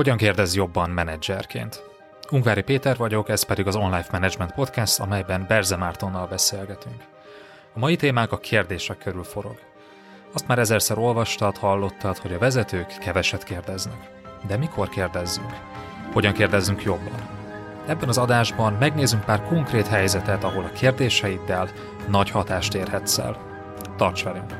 Hogyan kérdez jobban menedzserként? Ungvári Péter vagyok, ez pedig az Online Management Podcast, amelyben Berze Mártonnal beszélgetünk. A mai témánk a kérdések körül forog. Azt már ezerszer olvastad, hallottad, hogy a vezetők keveset kérdeznek. De mikor kérdezzünk? Hogyan kérdezzünk jobban? Ebben az adásban megnézzünk pár konkrét helyzetet, ahol a kérdéseiddel nagy hatást érhetsz el. Tarts velünk!